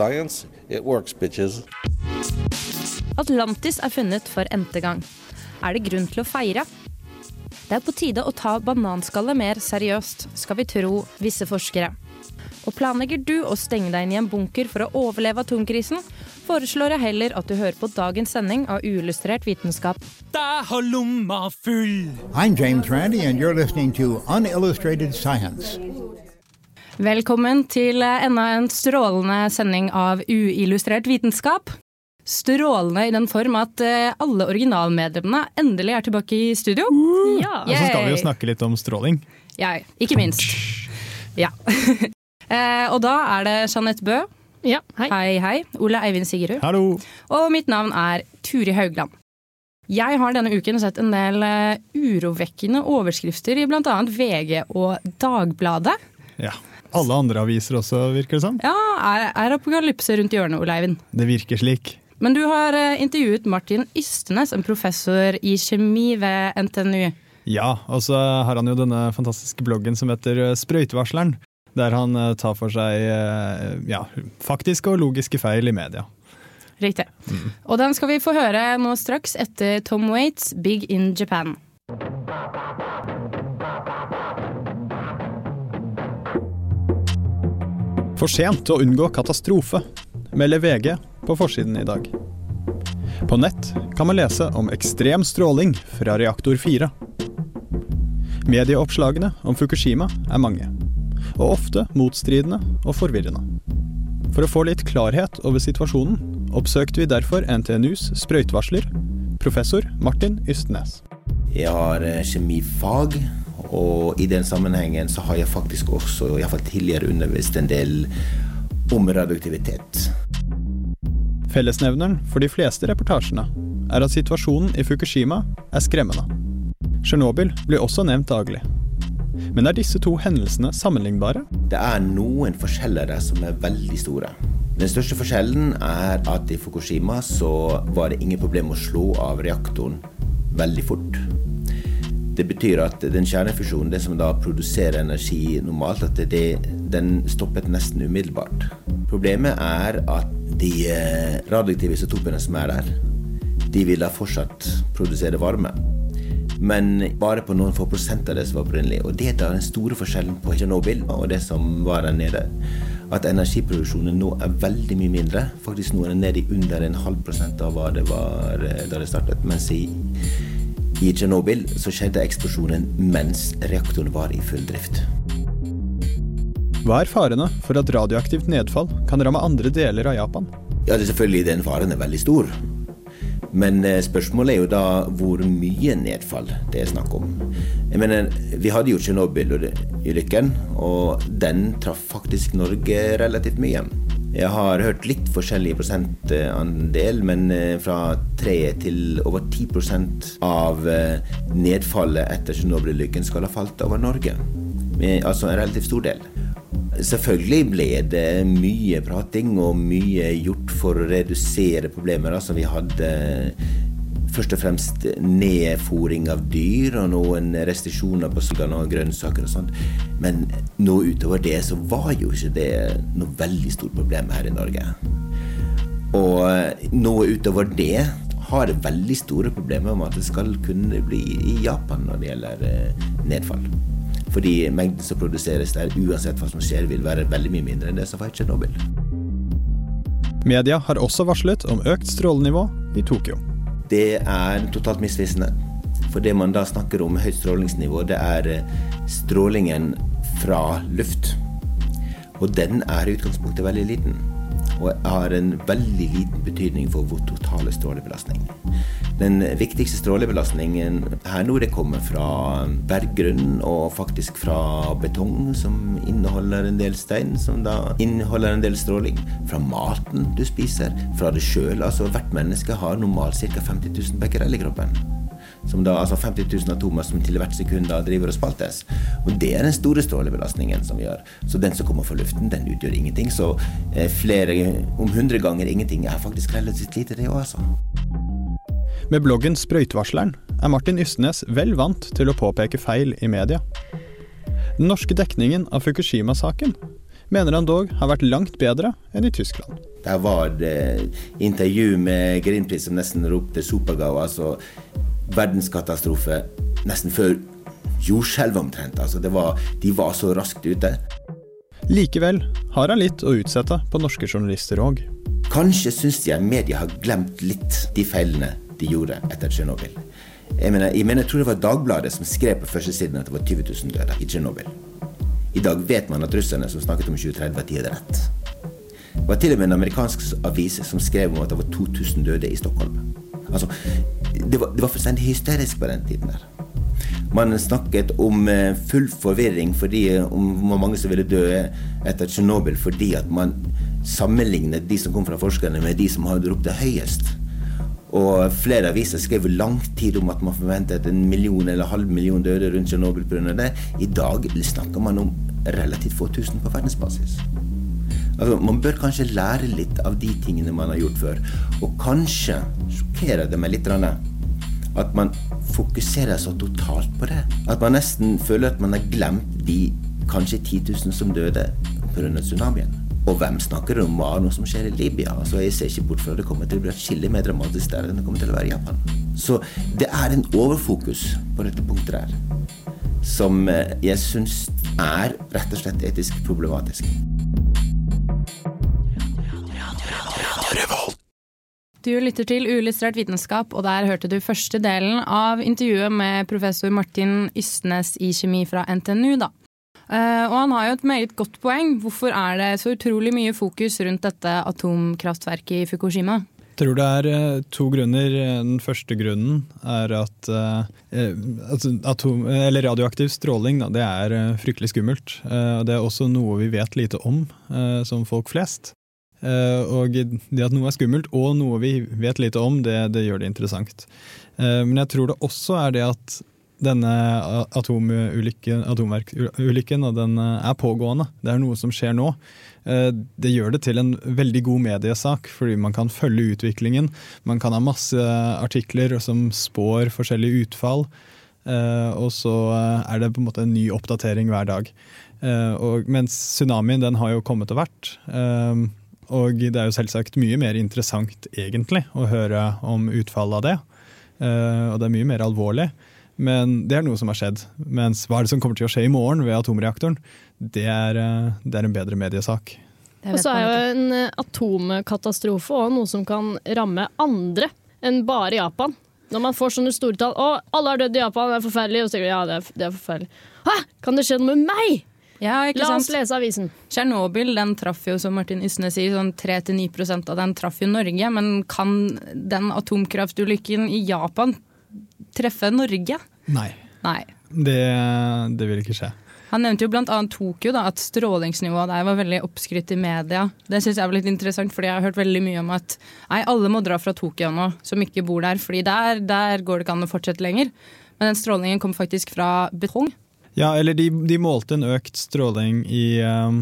Science, it works, bitches. Atlantis er funnet for n-te gang. Er det grunn til å feire? Det er på tide å ta bananskallet mer seriøst, skal vi tro visse forskere. Og planlegger du å stenge deg inn i en bunker for å overleve atomkrisen, foreslår jeg heller at du hører på dagens sending av Uillustrert vitenskap. Da har lomma full! I'm James Randi, and you're listening to Unillustrated Science. Velkommen til enda en strålende sending av Uillustrert vitenskap. Strålende i den form at eh, alle originalmedlemmene endelig er tilbake i studio. Ja. Og så skal vi jo snakke litt om stråling. Ja, ikke minst. Ja. eh, og da er det Jeanette Bø. ja. Hei. Hei, hei. Ole Eivind Sigerud. Hallo! Og mitt navn er Turi Haugland. Jeg har denne uken sett en del eh, urovekkende overskrifter i bl.a. VG og Dagbladet. Ja. Alle andre aviser også, virker det som. Ja, er, er apokalypse rundt hjørnet, Ole Eivind? Det virker slik. Men du har eh, intervjuet Martin Ystenes, en professor i kjemi ved NTNU. Ja, og så har han jo denne fantastiske bloggen som heter eh, Sprøytevarsleren. Der han eh, tar for seg ja, faktiske og logiske feil i media. Riktig. Og den skal vi få høre nå straks etter Tom Waits' Big in Japan. For sent å unngå katastrofe, melder VG på forsiden i dag. På nett kan man lese om ekstrem stråling fra reaktor 4. Medieoppslagene om Fukushima er mange, og ofte motstridende og forvirrende. For å få litt klarhet over situasjonen, oppsøkte vi derfor NTNUs sprøytevarsler, professor Martin Ystnes. Jeg har eh, kjemifag, og i den sammenhengen så har jeg faktisk også, iallfall tidligere, undervist en del om radioaktivitet. Fellesnevneren for de fleste reportasjene er at situasjonen i Fukushima er skremmende. Tsjernobyl blir også nevnt daglig. Men er disse to hendelsene sammenlignbare? Det er noen forskjeller der som er veldig store. Den største forskjellen er at i Fukushima så var det ingen problem å slå av reaktoren veldig fort. Det betyr at den kjernefusjonen, det som da produserer energi normalt, at det, den stoppet nesten umiddelbart. Problemet er at de eh, radioaktive isotopene som er der, de vil da fortsatt produsere varme. Men bare på noen få prosent av det som var opprinnelig. Og det er den store forskjellen på Tsjernobyl og det som var der nede. At energiproduksjonen nå er veldig mye mindre. Faktisk nå er den nede i under en halv prosent av hva det var eh, da det startet. Mens i, i Tsjernobyl skjedde eksplosjonen mens reaktoren var i full drift. Hva er farene for at radioaktivt nedfall kan ramme andre deler av Japan? Ja, det er selvfølgelig den faren er veldig stor. Men eh, spørsmålet er jo da hvor mye nedfall det er snakk om. Jeg mener, Vi hadde jo Tsjernobyl-ulykken, og den traff faktisk Norge relativt mye. Jeg har hørt litt forskjellig prosentandel, men eh, fra 3 til over 10 av eh, nedfallet etter Tsjernobyl-ulykken skal ha falt over Norge. Altså en relativt stor del. Selvfølgelig ble det mye prating og mye gjort for å redusere problemer. som vi hadde først og fremst nedfòring av dyr og noen restriksjoner på sugan og grønnsaker og sånt. Men nå utover det så var jo ikke det noe veldig stort problem her i Norge. Og nå utover det har det veldig store problemer med at det skal kunne bli i Japan når det gjelder eh, nedfall. Fordi mengden som produseres der, uansett hva som skjer, vil være veldig mye mindre enn det som var i Tsjernobyl. Media har også varslet om økt strålenivå i Tokyo. Det er totalt misvisende. For det man da snakker om høyt strålingsnivå, det er eh, strålingen fra luft. Og den er i utgangspunktet veldig liten. Og har en veldig liten betydning for vår totale strålebelastning. Den viktigste strålebelastningen her nå kommer fra berggrunn og faktisk fra betong, som inneholder en del stein, som da inneholder en del stråling. Fra maten du spiser, fra det sjøl. Altså hvert menneske har normalt ca. 50 000 becquerel i kroppen. Som da, altså 50 000 atomer som til hvert sekund da driver og spaltes. Og Det er den store strålebelastningen som har. Så den som kommer fra luften, den utgjør ingenting. Så eh, flere om 100 ganger ingenting er faktisk relativt lite, det òg, altså. Med bloggen Sprøytevarsleren er Martin Ystnes vel vant til å påpeke feil i media. Den norske dekningen av Fukushima-saken mener han dog har vært langt bedre enn i Tyskland. Der var det intervju med Greenpeace som nesten ropte 'supergau', altså verdenskatastrofe nesten før jordskjelvet omtrent. Altså var, de var så raskt ute. Likevel har han litt å utsette på norske journalister òg. Kanskje syns jeg media har glemt litt de feilene de gjorde etter Tsjernobyl. Jeg mener, jeg mener, jeg tror det var Dagbladet som skrev på førstesiden at det var 20 000 døde i Tsjernobyl. I dag vet man at russerne som snakket om 2030, at de hadde rett. Det var til og med en amerikansk avis som skrev om at det var 2000 døde i Stockholm. Altså, det var, det var fullstendig hysterisk på den tiden der. Man snakket om eh, full forvirring fordi, om hvor mange som ville dø etter Tsjernobyl fordi at man sammenlignet de som kom fra forskerne, med de som hadde ropt det høyest. Og flere aviser skrev lang tid om at man forventet en million eller halv million døde rundt Tsjernobyl pga. I dag snakker man om relativt få tusen på verdensbasis. Altså, man bør kanskje lære litt av de tingene man har gjort før. Og kanskje sjokkerer det meg litt at man fokuserer så totalt på det. At man nesten føler at man har glemt de kanskje 10 000 som døde pga. tsunamien. Og hvem snakker om hva noe som skjer i Libya? Altså, jeg ser ikke bort fra det kommer til å bli et skille mer dramatisk der enn det kommer til å være i Japan. Så det er en overfokus på dette punktet der som eh, jeg syns er rett og slett etisk problematisk. Du lytter til Uillustrert vitenskap, og der hørte du første delen av intervjuet med professor Martin Ystnes i kjemi fra NTNU. da. Uh, og han har jo et meget godt poeng. Hvorfor er det så utrolig mye fokus rundt dette atomkraftverket i Fukushima? Jeg tror det er uh, to grunner. Den første grunnen er at at atom, radioaktiv stråling da, det er fryktelig skummelt. det er også noe vi vet lite om som folk flest. Og det at noe er skummelt, og noe vi vet lite om, det, det gjør det interessant. Men jeg tror det også er det at denne atomverkulykken den eh, er pågående. Det er noe som skjer nå. Uh, det gjør det til en veldig god mediesak, fordi man kan følge utviklingen. Man kan ha masse artikler som spår forskjellige utfall. og så er det på en måte en ny oppdatering hver dag. og mens tsunamien den har jo kommet og vært. Og det er jo selvsagt mye mer interessant egentlig å høre om utfallet av det. Og det er mye mer alvorlig. Men det er noe som har skjedd. Mens hva er det som kommer til å skje i morgen ved atomreaktoren? Det er, uh, det er en bedre mediesak. Og så er jo en eh, atomkatastrofe òg noe som kan ramme andre enn bare Japan. Når man får sånne store tall 'Å, alle har dødd i Japan, det er forferdelig', og så tenker du ja, det er, det er forferdelig. Hæ, kan det skje noe med meg? Ja, La oss sant? lese avisen. Tsjernobyl den traff jo, som Martin Ysne sier, sånn 3-9% av den traff jo Norge. Men kan den atomkraftulykken i Japan treffe Norge? Nei. Nei. Det, det vil ikke skje. Han nevnte jo bl.a. Tokyo, da, at strålingsnivået der var veldig oppskrytt i media. Det syns jeg var litt interessant, fordi jeg har hørt veldig mye om at nei, alle må dra fra Tokyo nå, som ikke bor der. fordi der, der går det ikke an å fortsette lenger. Men den strålingen kom faktisk fra betong. Ja, eller de, de målte en økt stråling i, uh,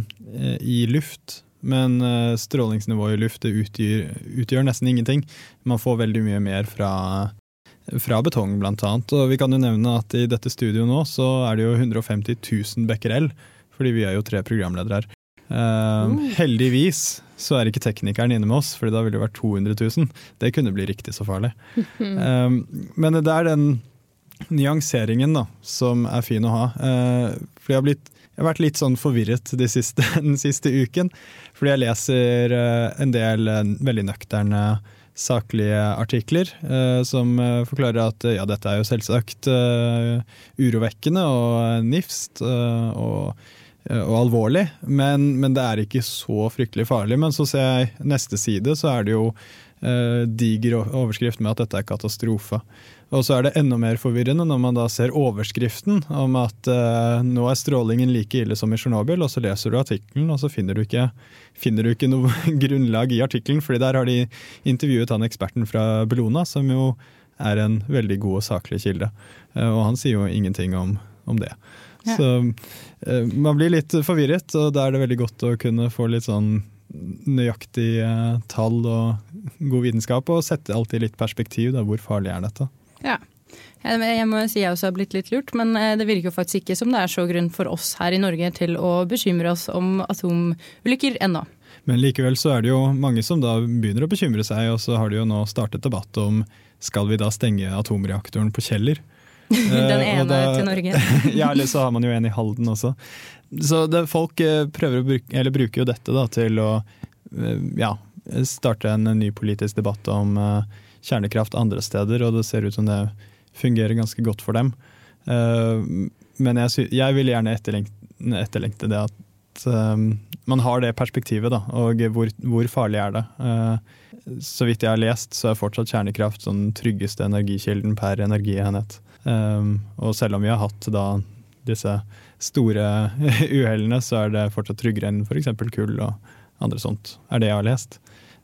i luft. Men uh, strålingsnivået i luft utgjør, utgjør, nesten ingenting. Man får veldig mye mer fra, fra betong, annet. Og vi kan jo nevne at i dette studioet nå så er det jo 150 000 becquerel, fordi vi er jo tre programledere her. Uh, mm. Heldigvis så er ikke teknikeren inne med oss, for da ville det vært 200 000. Det kunne bli riktig så farlig. uh, men det er den nyanseringen da, som er fin å ha. Uh, for jeg har, blitt, jeg har vært litt sånn forvirret de siste, den siste uken. Fordi jeg leser eh, en del eh, veldig nøkterne saklige artikler eh, som eh, forklarer at ja, dette er jo selvsagt urovekkende og nifst. Og eh, og alvorlig, men, men, det er ikke så fryktelig farlig. Men så ser jeg neste side, så er det jo eh, diger overskrift med at dette er katastrofe. Og så er det enda mer forvirrende når man da ser overskriften om at eh, nå er strålingen like ille som i Tsjernobyl, og så leser du artikkelen, og så finner du ikke, finner du ikke noe grunnlag i artikkelen, fordi der har de intervjuet han eksperten fra Bellona, som jo er en veldig god og saklig kilde. Eh, og han sier jo ingenting om, om det. Ja. Så eh, man blir litt forvirret, og da er det veldig godt å kunne få litt sånn nøyaktige tall og god vitenskap, og sette alt i litt perspektiv. Da, hvor farlig er dette? Ja. Jeg må si jeg også har blitt litt lurt, men eh, det virker jo faktisk ikke som det er så grunn for oss her i Norge til å bekymre oss om atomulykker ennå. Men likevel så er det jo mange som da begynner å bekymre seg, og så har de jo nå startet debatt om skal vi da stenge atomreaktoren på Kjeller. Den eh, ene da, til Norge. ja, eller så har man jo en i Halden også. Så det, folk eh, prøver å bruke, eller bruker jo dette da til å ja, starte en ny politisk debatt om kjernekraft andre steder, og det ser ut som det fungerer ganske godt for dem. Men jeg, jeg, vil gjerne etterlengte, det at man har det perspektivet, da, og hvor, hvor farlig er det. Så vidt jeg har lest, så er fortsatt kjernekraft den tryggeste energikilden per energienhet. Um, og selv om vi har hatt da disse store uhellene, så er det fortsatt tryggere enn f.eks. kull og andre sånt, er det jeg har lest.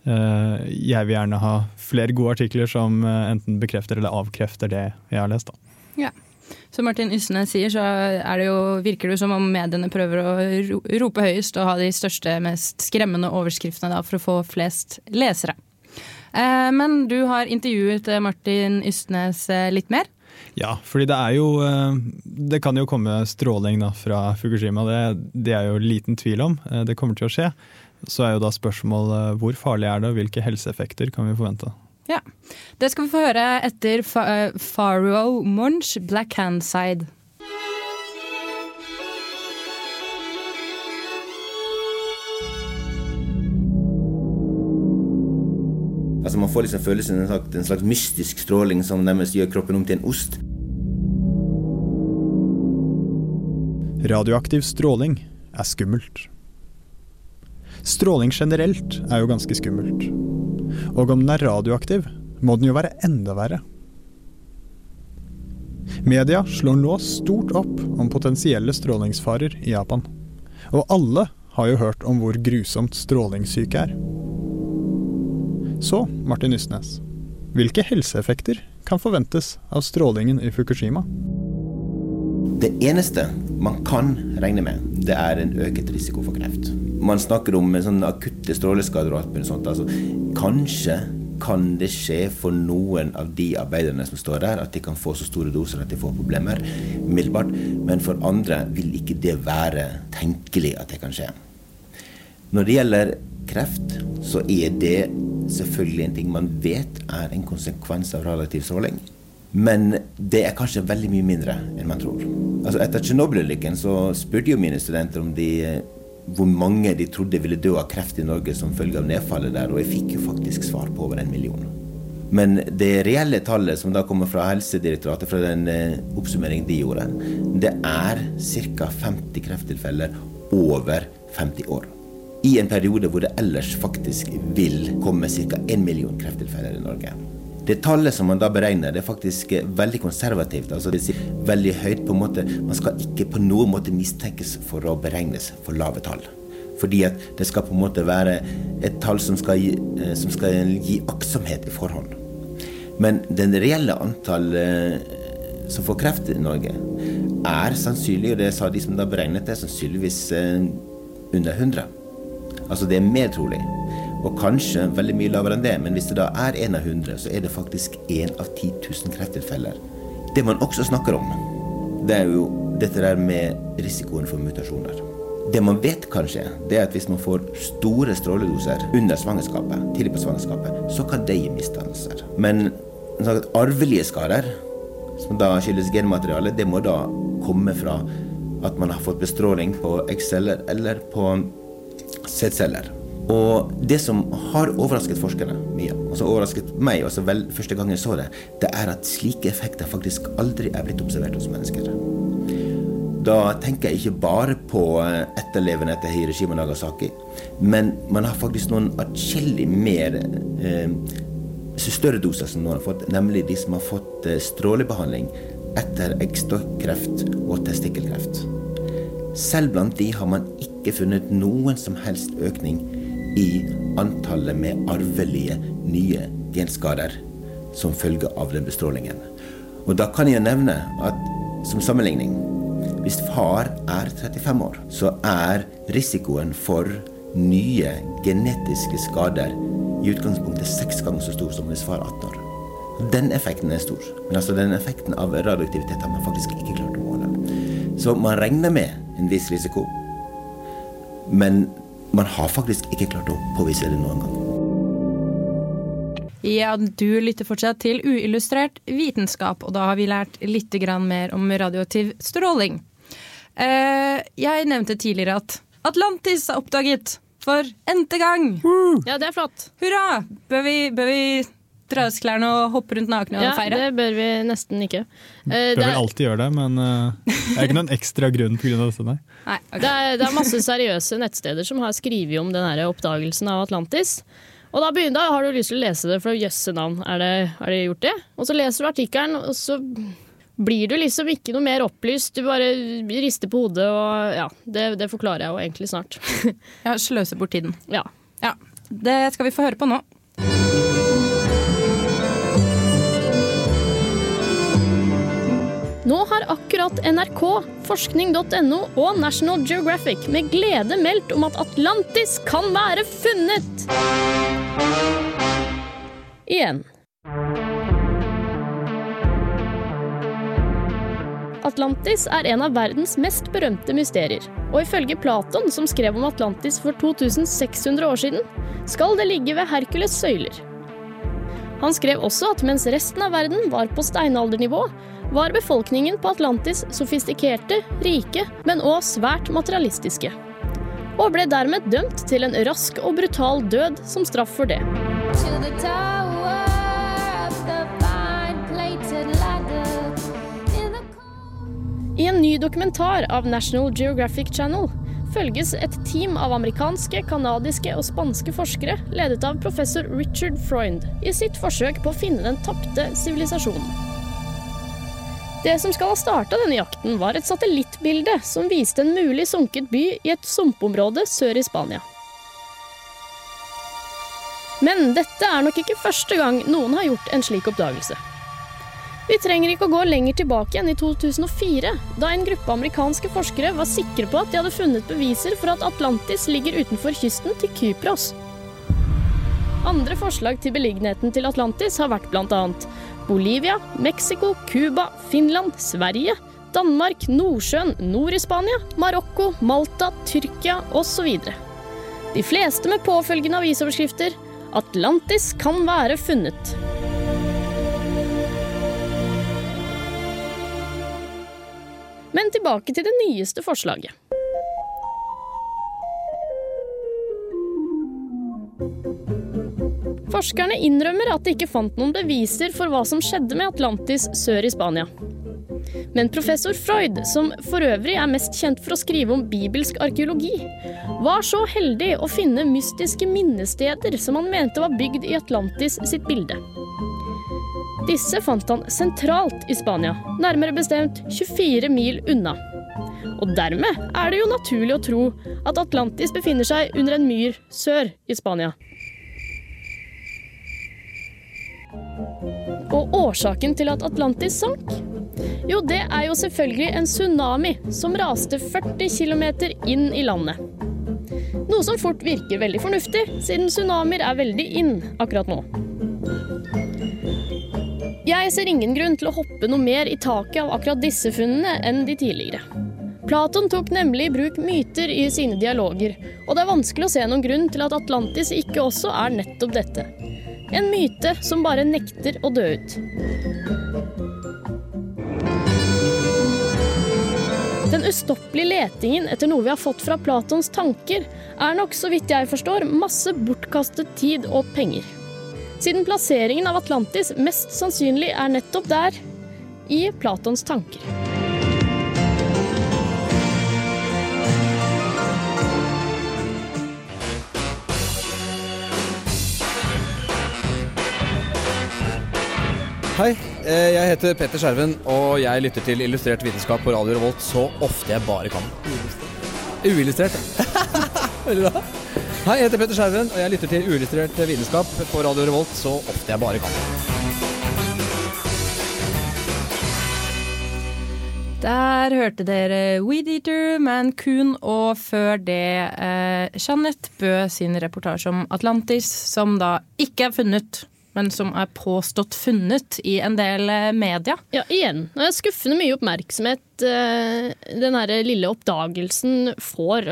Eh, jeg vil gjerne ha flere gode artikler som eh, enten bekrefter eller avkrefter det jeg har lest. Da. Ja. Som Martin Ysnes sier, så det jo, virker det jo som om mediene prøver å rope høyest og ha de største, mest skremmende overskriftene da, for å få flest lesere. Eh, men du har intervjuet Martin Ystnes litt mer. Ja, fordi det er jo Det kan jo komme stråling da, fra Fukushima, det, det er jo liten tvil om. Det kommer til å skje. Så er jo da spørsmålet hvor farlig er det, og hvilke helseeffekter kan vi forvente? Ja, Det skal vi få høre etter Faro Munch, Black Hand Side. Altså Man får liksom følelsen av en, slags mystisk stråling som nærmest gjør kroppen om til en ost. Radioaktiv stråling er skummelt. Stråling generelt er jo ganske skummelt. Og om den er radioaktiv, må den jo være enda verre. Media slår nå stort opp om potensielle strålingsfarer i Japan. Og alle har jo hørt om hvor grusomt strålingssyke er. Så, Martin Ysnes, hvilke helseeffekter kan forventes av strålingen i Fukushima? Det eneste man kan regne med, det er en øket risiko for kreft man snakker om akutte stråleskader og alt mulig sånt. Altså, kanskje kan det skje for noen av de arbeiderne som står der, at de kan få så store doser at de får problemer umiddelbart. Men for andre vil ikke det være tenkelig at det kan skje. Når det gjelder kreft, så er det selvfølgelig en ting man vet er en konsekvens av relativ stråling. Men det er kanskje veldig mye mindre enn man tror. Altså etter Tsjernobyl-ulykken så spurte jo mine studenter om de hvor mange de trodde ville dø av kreft i Norge som følge av nedfallet der, og jeg fikk jo faktisk svar på over en million. Men det reelle tallet som da kommer fra Helsedirektoratet, fra den eh, oppsummeringen de gjorde, det er ca. 50 krefttilfeller over 50 år. I en periode hvor det ellers faktisk vil komme ca. 1 million krefttilfeller i Norge. Det tallet som man da beregner, det er faktisk eh, veldig konservativt. altså det sier veldig høyt på en måte. Man skal ikke på noen måte mistenkes for å beregnes for lave tall. Fordi at det skal på en måte være et tall som skal gi, eh, som skal gi aktsomhet i forhånd. Men den reelle antall eh, som får kreft i Norge, er sannsynlig, og det sa de som da beregnet det, sannsynligvis under 100. Altså det er mer trolig. Og kanskje veldig mye lavere enn det, men hvis det da er én av hundre, så er det faktisk én av 10 000 krefttilfeller. Det man også snakker om, det er jo dette der med risikoen for mutasjoner. Det man vet kanskje, det er at hvis man får store stråledoser under svangerskapet, tidlig på svangerskapet, så kan det gi misdannelser. Men arvelige skader, som da skyldes genmateriale, det må da komme fra at man har fått bestråling på eggceller eller på sædceller. Og det som har overrasket forskerne mye, og som overrasket meg også vel første gang jeg så det, det er at slike effekter faktisk aldri er blitt observert hos mennesker. da tenker jeg ikke bare på eh, etterlevende etter Hiroshima Nagasaki, men man har faktisk noen atskillig mer eh, større doser som noen har fått, nemlig de som har fått eh, strålebehandling etter eggstokkreft og testikkelkreft. Selv blant de har man ikke funnet noen som helst økning i antallet med arvelige nye genskader som følge av den bestrålingen. Og da kan jeg nevne at som sammenligning hvis far er 35 år, så er risikoen for nye genetiske skader i utgangspunktet seks ganger så stor som hvis far er 18 år. Den effekten er stor. Men altså den effekten av radioaktivitet har man faktisk ikke klart å. Så man regner med en viss risiko, men man har faktisk ikke klart å påvise det noen gang. Ja, du lytter fortsatt til uillustrert vitenskap, og da har vi lært litt mer om radioaktiv stråling. Eh, jeg nevnte tidligere at Atlantis er oppdaget for n-te gang. Ja, det er flott. Hurra! Bør vi, bør vi dra oss klærne og hoppe rundt nakne og Ja, feire? det bør vi nesten ikke. Uh, Bør vi er, alltid gjøre det, men uh, det er ikke noen ekstra grunn pga. dette, nei. Nei, okay. det, er, det er masse seriøse nettsteder som har skrevet om den oppdagelsen av Atlantis. Og da, begynner, da har du lyst til å lese det, for jøsse navn, er det, har det gjort det? Og så leser du artikkelen, og så blir du liksom ikke noe mer opplyst. Du bare rister på hodet, og ja, det, det forklarer jeg jo egentlig snart. Ja, sløser bort tiden. ja. Ja, Det skal vi få høre på nå. Nå har akkurat NRK, forskning.no og National Geographic med glede meldt om at Atlantis kan være funnet! Igjen. Atlantis er en av verdens mest berømte mysterier. Og ifølge Platon, som skrev om Atlantis for 2600 år siden, skal det ligge ved Hercules' søyler. Han skrev også at mens resten av verden var på steinaldernivå, var befolkningen på Atlantis sofistikerte, rike, men òg svært materialistiske. Og ble dermed dømt til en rask og brutal død som straff for det. I en ny dokumentar av National Geographic Channel følges et team av amerikanske, kanadiske og spanske forskere ledet av professor Richard Freund i sitt forsøk på å finne den tapte sivilisasjonen. Det som skal ha starta denne jakten, var et satellittbilde som viste en mulig sunket by i et sumpområde sør i Spania. Men dette er nok ikke første gang noen har gjort en slik oppdagelse. Vi trenger ikke å gå lenger tilbake enn i 2004, da en gruppe amerikanske forskere var sikre på at de hadde funnet beviser for at Atlantis ligger utenfor kysten til Kypros. Andre forslag til beliggenheten til Atlantis har vært bl.a. Bolivia, Mexico, Cuba, Finland, Sverige, Danmark, Nordsjøen, nord i Spania, Marokko, Malta, Tyrkia osv. De fleste med påfølgende avisoverskrifter Atlantis kan være funnet. Men tilbake til det nyeste forslaget. Forskerne innrømmer at de ikke fant noen beviser for hva som skjedde med Atlantis sør i Spania. Men professor Freud, som for øvrig er mest kjent for å skrive om bibelsk arkeologi, var så heldig å finne mystiske minnesteder som han mente var bygd i Atlantis sitt bilde. Disse fant han sentralt i Spania, nærmere bestemt 24 mil unna. Og dermed er det jo naturlig å tro at Atlantis befinner seg under en myr sør i Spania. Og årsaken til at Atlantis sank? Jo, det er jo selvfølgelig en tsunami som raste 40 km inn i landet. Noe som fort virker veldig fornuftig, siden tsunamier er veldig inn akkurat nå. Jeg ser ingen grunn til å hoppe noe mer i taket av akkurat disse funnene enn de tidligere. Platon tok nemlig i bruk myter i sine dialoger, og det er vanskelig å se noen grunn til at Atlantis ikke også er nettopp dette. En myte som bare nekter å dø ut. Den ustoppelige letingen etter noe vi har fått fra Platons tanker, er nok, så vidt jeg forstår, masse bortkastet tid og penger siden plasseringen av Atlantis mest sannsynlig er nettopp der, i Platons tanker. Hei, eh, jeg heter Petter Skjerven, og jeg lytter til Illustrert vitenskap på Radio Revolt så ofte jeg bare kan. Uillustrert. Uillustrert. Veldig bra. Hei, jeg heter Petter Skjerven, og jeg lytter til Uillustrert vitenskap på Radio Revolt så ofte jeg bare kan. Der hørte dere Weed Eater, Mancoon, og før det eh, Jeanette Bø sin reportasje om Atlantis, som da ikke er funnet, men som er påstått funnet i en del eh, media. Ja, igjen. Det er skuffende mye oppmerksomhet eh, den her lille oppdagelsen får.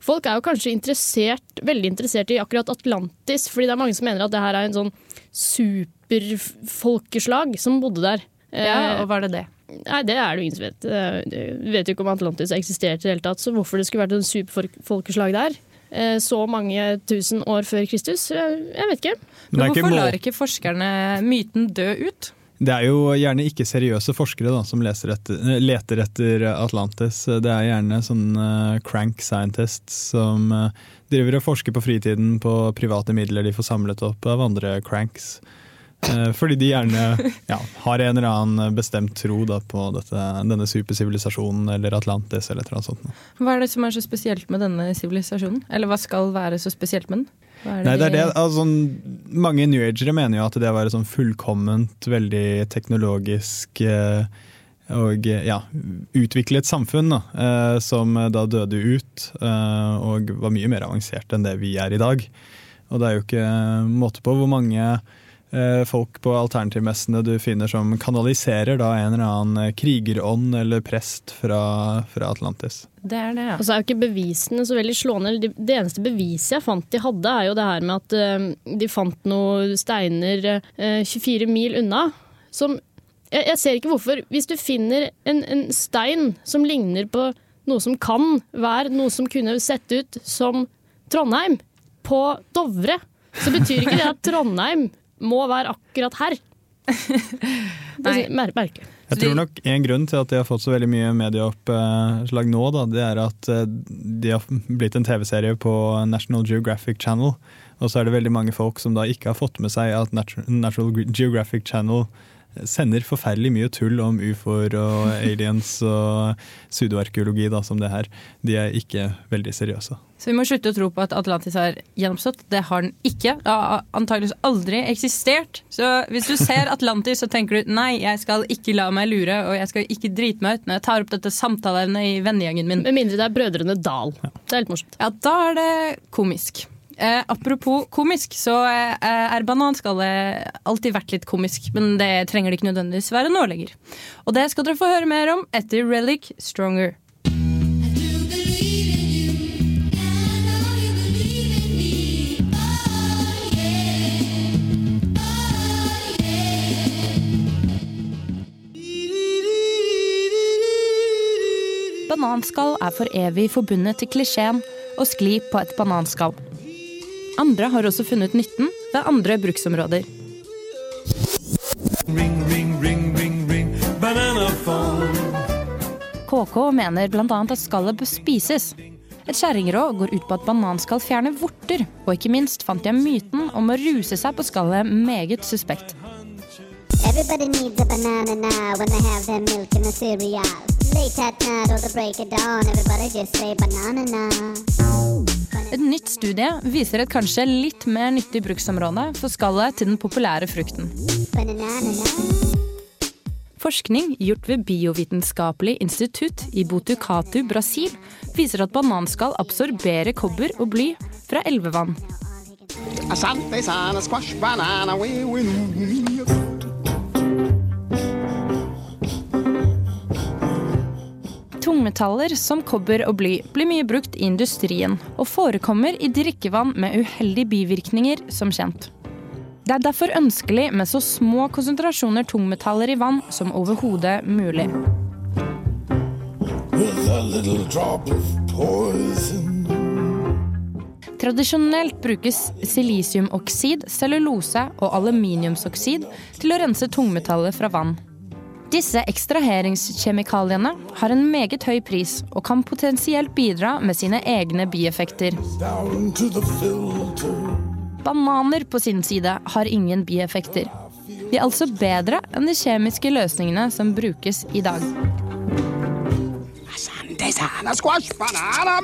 Folk er jo kanskje interessert, veldig interessert i akkurat Atlantis, fordi det er mange som mener at det her er en sånn superfolkeslag som bodde der. Ja, Eh, og var det det? Nei, det er det jo ingen som vet. Vi vet jo ikke om Atlantis eksisterte i det hele tatt, så hvorfor det skulle vært en superfolkeslag der så mange tusen år før Kristus, eh, jeg vet ikke. Men Hvorfor lar ikke forskerne myten dø ut? Det er jo gjerne ikke seriøse forskere da, som leser etter, eh, leter etter Atlantis. Det er gjerne sånne crank scientists som eh, driver og forsker på fritiden på private midler de får samlet opp av andre cranks. Eh, Fordi de gjerne ja, har en eller annen bestemt tro da, på dette, denne supersivilisasjonen eller Atlantis eller et eller annet sånt. Hva er det som er så spesielt med denne sivilisasjonen? Eller hva skal være så spesielt med den? Hva Nei, det er det, altså, mange new agere mener jo at det å være sånn fullkomment, veldig teknologisk eh, og ja, utviklet samfunn da, eh, som da døde ut og var mye mer avansert enn det vi er i dag. Og det er jo ikke måte på hvor mange folk på alternativmessene du finner som kanaliserer da en eller annen krigerånd eller prest fra, fra Atlantis. Det er det, ja. Og så er jo ikke bevisene så veldig slående. Det, det eneste beviset jeg fant de hadde, er jo det her med at eh, de fant noen steiner eh, 24 mil unna. Som jeg, jeg ser ikke hvorfor. Hvis du finner en, en stein som ligner på noe som kan være noe som kunne sett ut som Trondheim, på Dovre, så betyr ikke det at Trondheim må være akkurat her. Det er mer- merkelig. Jeg tror nok En grunn til at de har fått så veldig mye medieoppslag nå, da, det er at eh, de har blitt en TV-serie på National Geographic Channel. Og så er det veldig mange folk som da ikke har fått med seg at Nat- National Geographic Channel sender forferdelig mye tull om ufoer og aliens og pseudoarkeologi da, som det her. De er ikke veldig seriøse. Så vi må slutte å tro på at Atlantis har gjenoppstått. Det har den ikke. Det har antakeligvis aldri eksistert. Så hvis du ser Atlantis, så tenker du nei, jeg skal ikke la meg lure, og jeg skal ikke drite meg ut når jeg tar opp dette samtaleevnet i vennegjengen min. Med mindre det er Brødrene Dal. Det er litt morsomt. Ja, da er det komisk. Eh, apropos komisk, så eh, er bananskallet alltid vært litt komisk, men det trenger det ikke nødvendigvis være nå lenger. Og det skal dere få høre mer om etter Relic Stronger. Bananskall er for evig forbundet til klisjeen å skli på et bananskall. Andre har også funnet nytten ved andre bruksområder. KK mener bl.a. at skallet bør spises. Et kjerringråd går ut på at bananskall fjerner vorter, og ikke minst fant jeg myten om å ruse seg på skallet meget suspekt. Everybody needs a banana now when they have their milk and the cereal. Late at night or the break of dawn, everybody just say banana now. Et nytt studie viser et kanskje litt mer nyttig bruksområde for skallet til den populære frukten. Forskning gjort ved Biovitenskapelig institutt i Botucatu, Brasil, viser at bananskall absorberer kobber og bly fra elvevann. Tungmetaller som kobber og bly blir mye brukt i industrien, og forekommer i drikkevann med uheldige bivirkninger, som kjent. Det er derfor ønskelig med så små konsentrasjoner tungmetaller i vann som overhodet mulig. Tradisjonelt brukes silisiumoksid, cellulose og aluminiumsoksid til å rense tungmetaller fra vann. Disse ekstraheringskjemikaliene har en meget høy pris og kan potensielt bidra med sine egne bieffekter. Bananer på sin side har ingen bieffekter. De er altså bedre enn de kjemiske løsningene som brukes i dag. Squash banana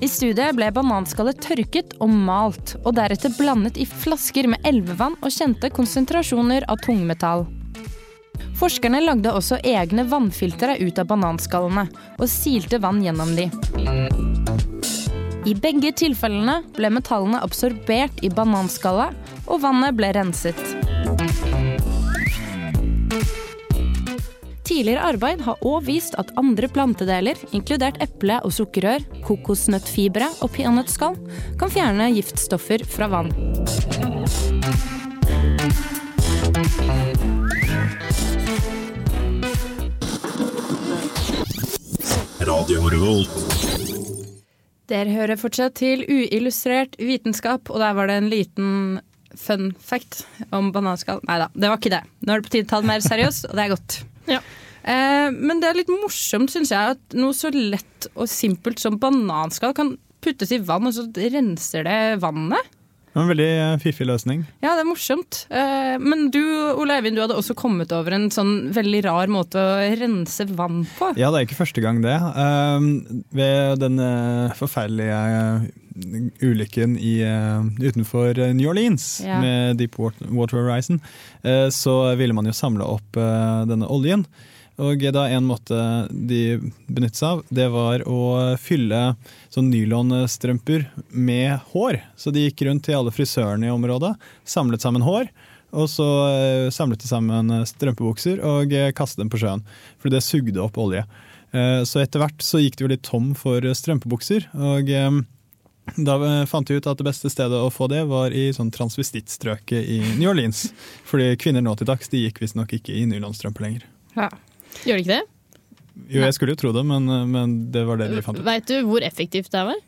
I studiet ble bananskallet tørket og malt, og deretter blandet i flasker med elvevann og kjente konsentrasjoner av tungmetall. Forskerne lagde også egne vannfiltre ut av bananskallene, og silte vann gjennom de. I begge tilfellene ble metallene absorbert i bananskallet, og vannet ble renset. Tidligere arbeid har òg vist at andre plantedeler, inkludert eple- og sukkerrør, kokosnøttfibre og peanøttskall, kan fjerne giftstoffer fra vann. Dere hører fortsatt til uillustrert vitenskap, og der var det en liten fun fact om bananskall. Nei da, det var ikke det. Nå er det på tide å ta det mer seriøst, og det er godt. Ja. Eh, men det er litt morsomt, syns jeg, at noe så lett og simpelt som bananskall kan puttes i vann, og så renser det vannet. Det var en veldig eh, fiffig løsning. Ja, det er morsomt. Eh, men du, Ole Eivind, du hadde også kommet over en sånn veldig rar måte å rense vann på. Ja, det er ikke første gang det. Eh, ved den eh, forferdelige eh, ulykken i, eh, utenfor eh, New Orleans Ja. med Deepwater Horizon, eh, så ville man jo samle opp denne oljen. Og da en måte de benyttet seg av, det var å fylle sånn nylonstrømper med hår. Så de gikk rundt til alle frisørene i området, samlet sammen hår. Og så samlet de sammen strømpebukser og kastet dem på sjøen. For det sugde opp olje. Så etter hvert så gikk de jo litt tom for strømpebukser. Og da fant vi ut at det beste stedet å få det var i sånn transvestittstrøket i New Orleans. Fordi kvinner nå til dags de gikk visstnok ikke i nylonstrømper lenger. Ja. Gjør det ikke det? Jo, jeg skulle jo tro det, men, men det var det de fant ut. Veit du hvor effektivt det var?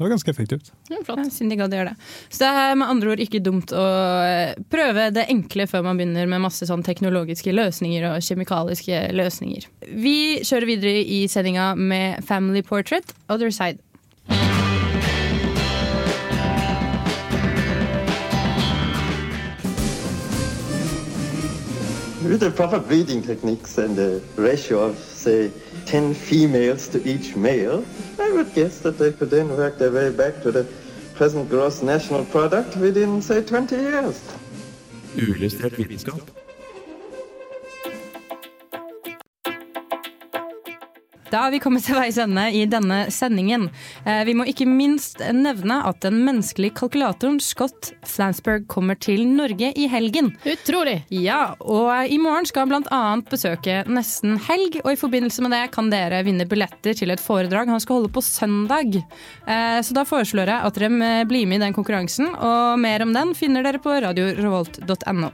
Det var ganske effektivt. Ja, flott. Synd de gadd å gjøre det. Så det er med andre ord ikke dumt å eh, prøve det enkle før man begynner med masse sånn teknologiske løsninger og kjemikaliske løsninger. Vi kjører videre i sendinga med Family Portrait, Other Side. With the proper breeding techniques and a ratio of, say, 10 females to each male, I would guess that they could then work their way back to the present gross national product within, say, 20 years. Uillustrert vitenskap. Da har vi kommet til veis ende i denne sendingen. Eh, Vi må ikke minst nevne at den menneskelige kalkulatoren Scott Flansberg kommer til Norge i helgen. Utrolig! Ja, og i morgen skal han annet besøke Nesten helg, og i forbindelse med det kan dere vinne billetter til et foredrag han skal holde på søndag. Eh, Så da foreslår jeg at dere blir med i den konkurransen, og mer om den finner dere på radiorevolt.no.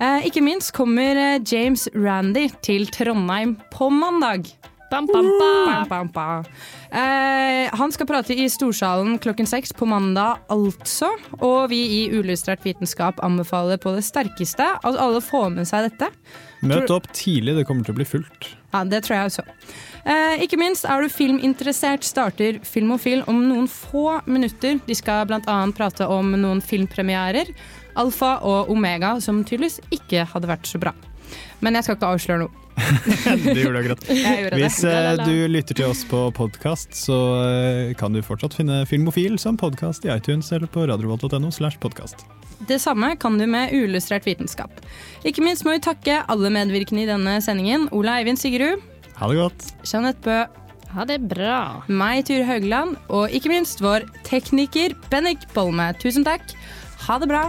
Eh, Ikke minst kommer eh, James Randy til Trondheim på mandag. Bam, bam, bam. Bam, bam, bam. Eh, han skal prate i Storsalen klokken seks på mandag, altså. Og vi i Ulystrert vitenskap anbefaler på det sterkeste at alle får med seg dette. Møt opp tidlig, det kommer til å bli fullt. Ja, det tror jeg også. Eh, ikke minst er du filminteressert, starter Filmofil om noen få minutter. De skal bl.a. prate om noen filmpremierer, Alfa og Omega, som tydeligvis ikke hadde vært så bra. Men jeg skal ikke avsløre noe. Det gjorde du gjorde akkurat. Hvis eh, du lytter til oss på podkast, så eh, kan du fortsatt finne Filmofil som podkast i iTunes eller på radiovolt.no slash. Det samme kan du med uillustrert vitenskap. Ikke minst må vi takke alle medvirkende i denne sendingen. Ola Eivind Sigerud, Ha det godt. Jeanette Bø, Ha det bra. meg, Ture Haugland, og ikke minst vår tekniker Bennik Bolme. Tusen takk. Ha det bra.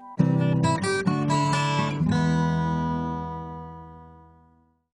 Thank you.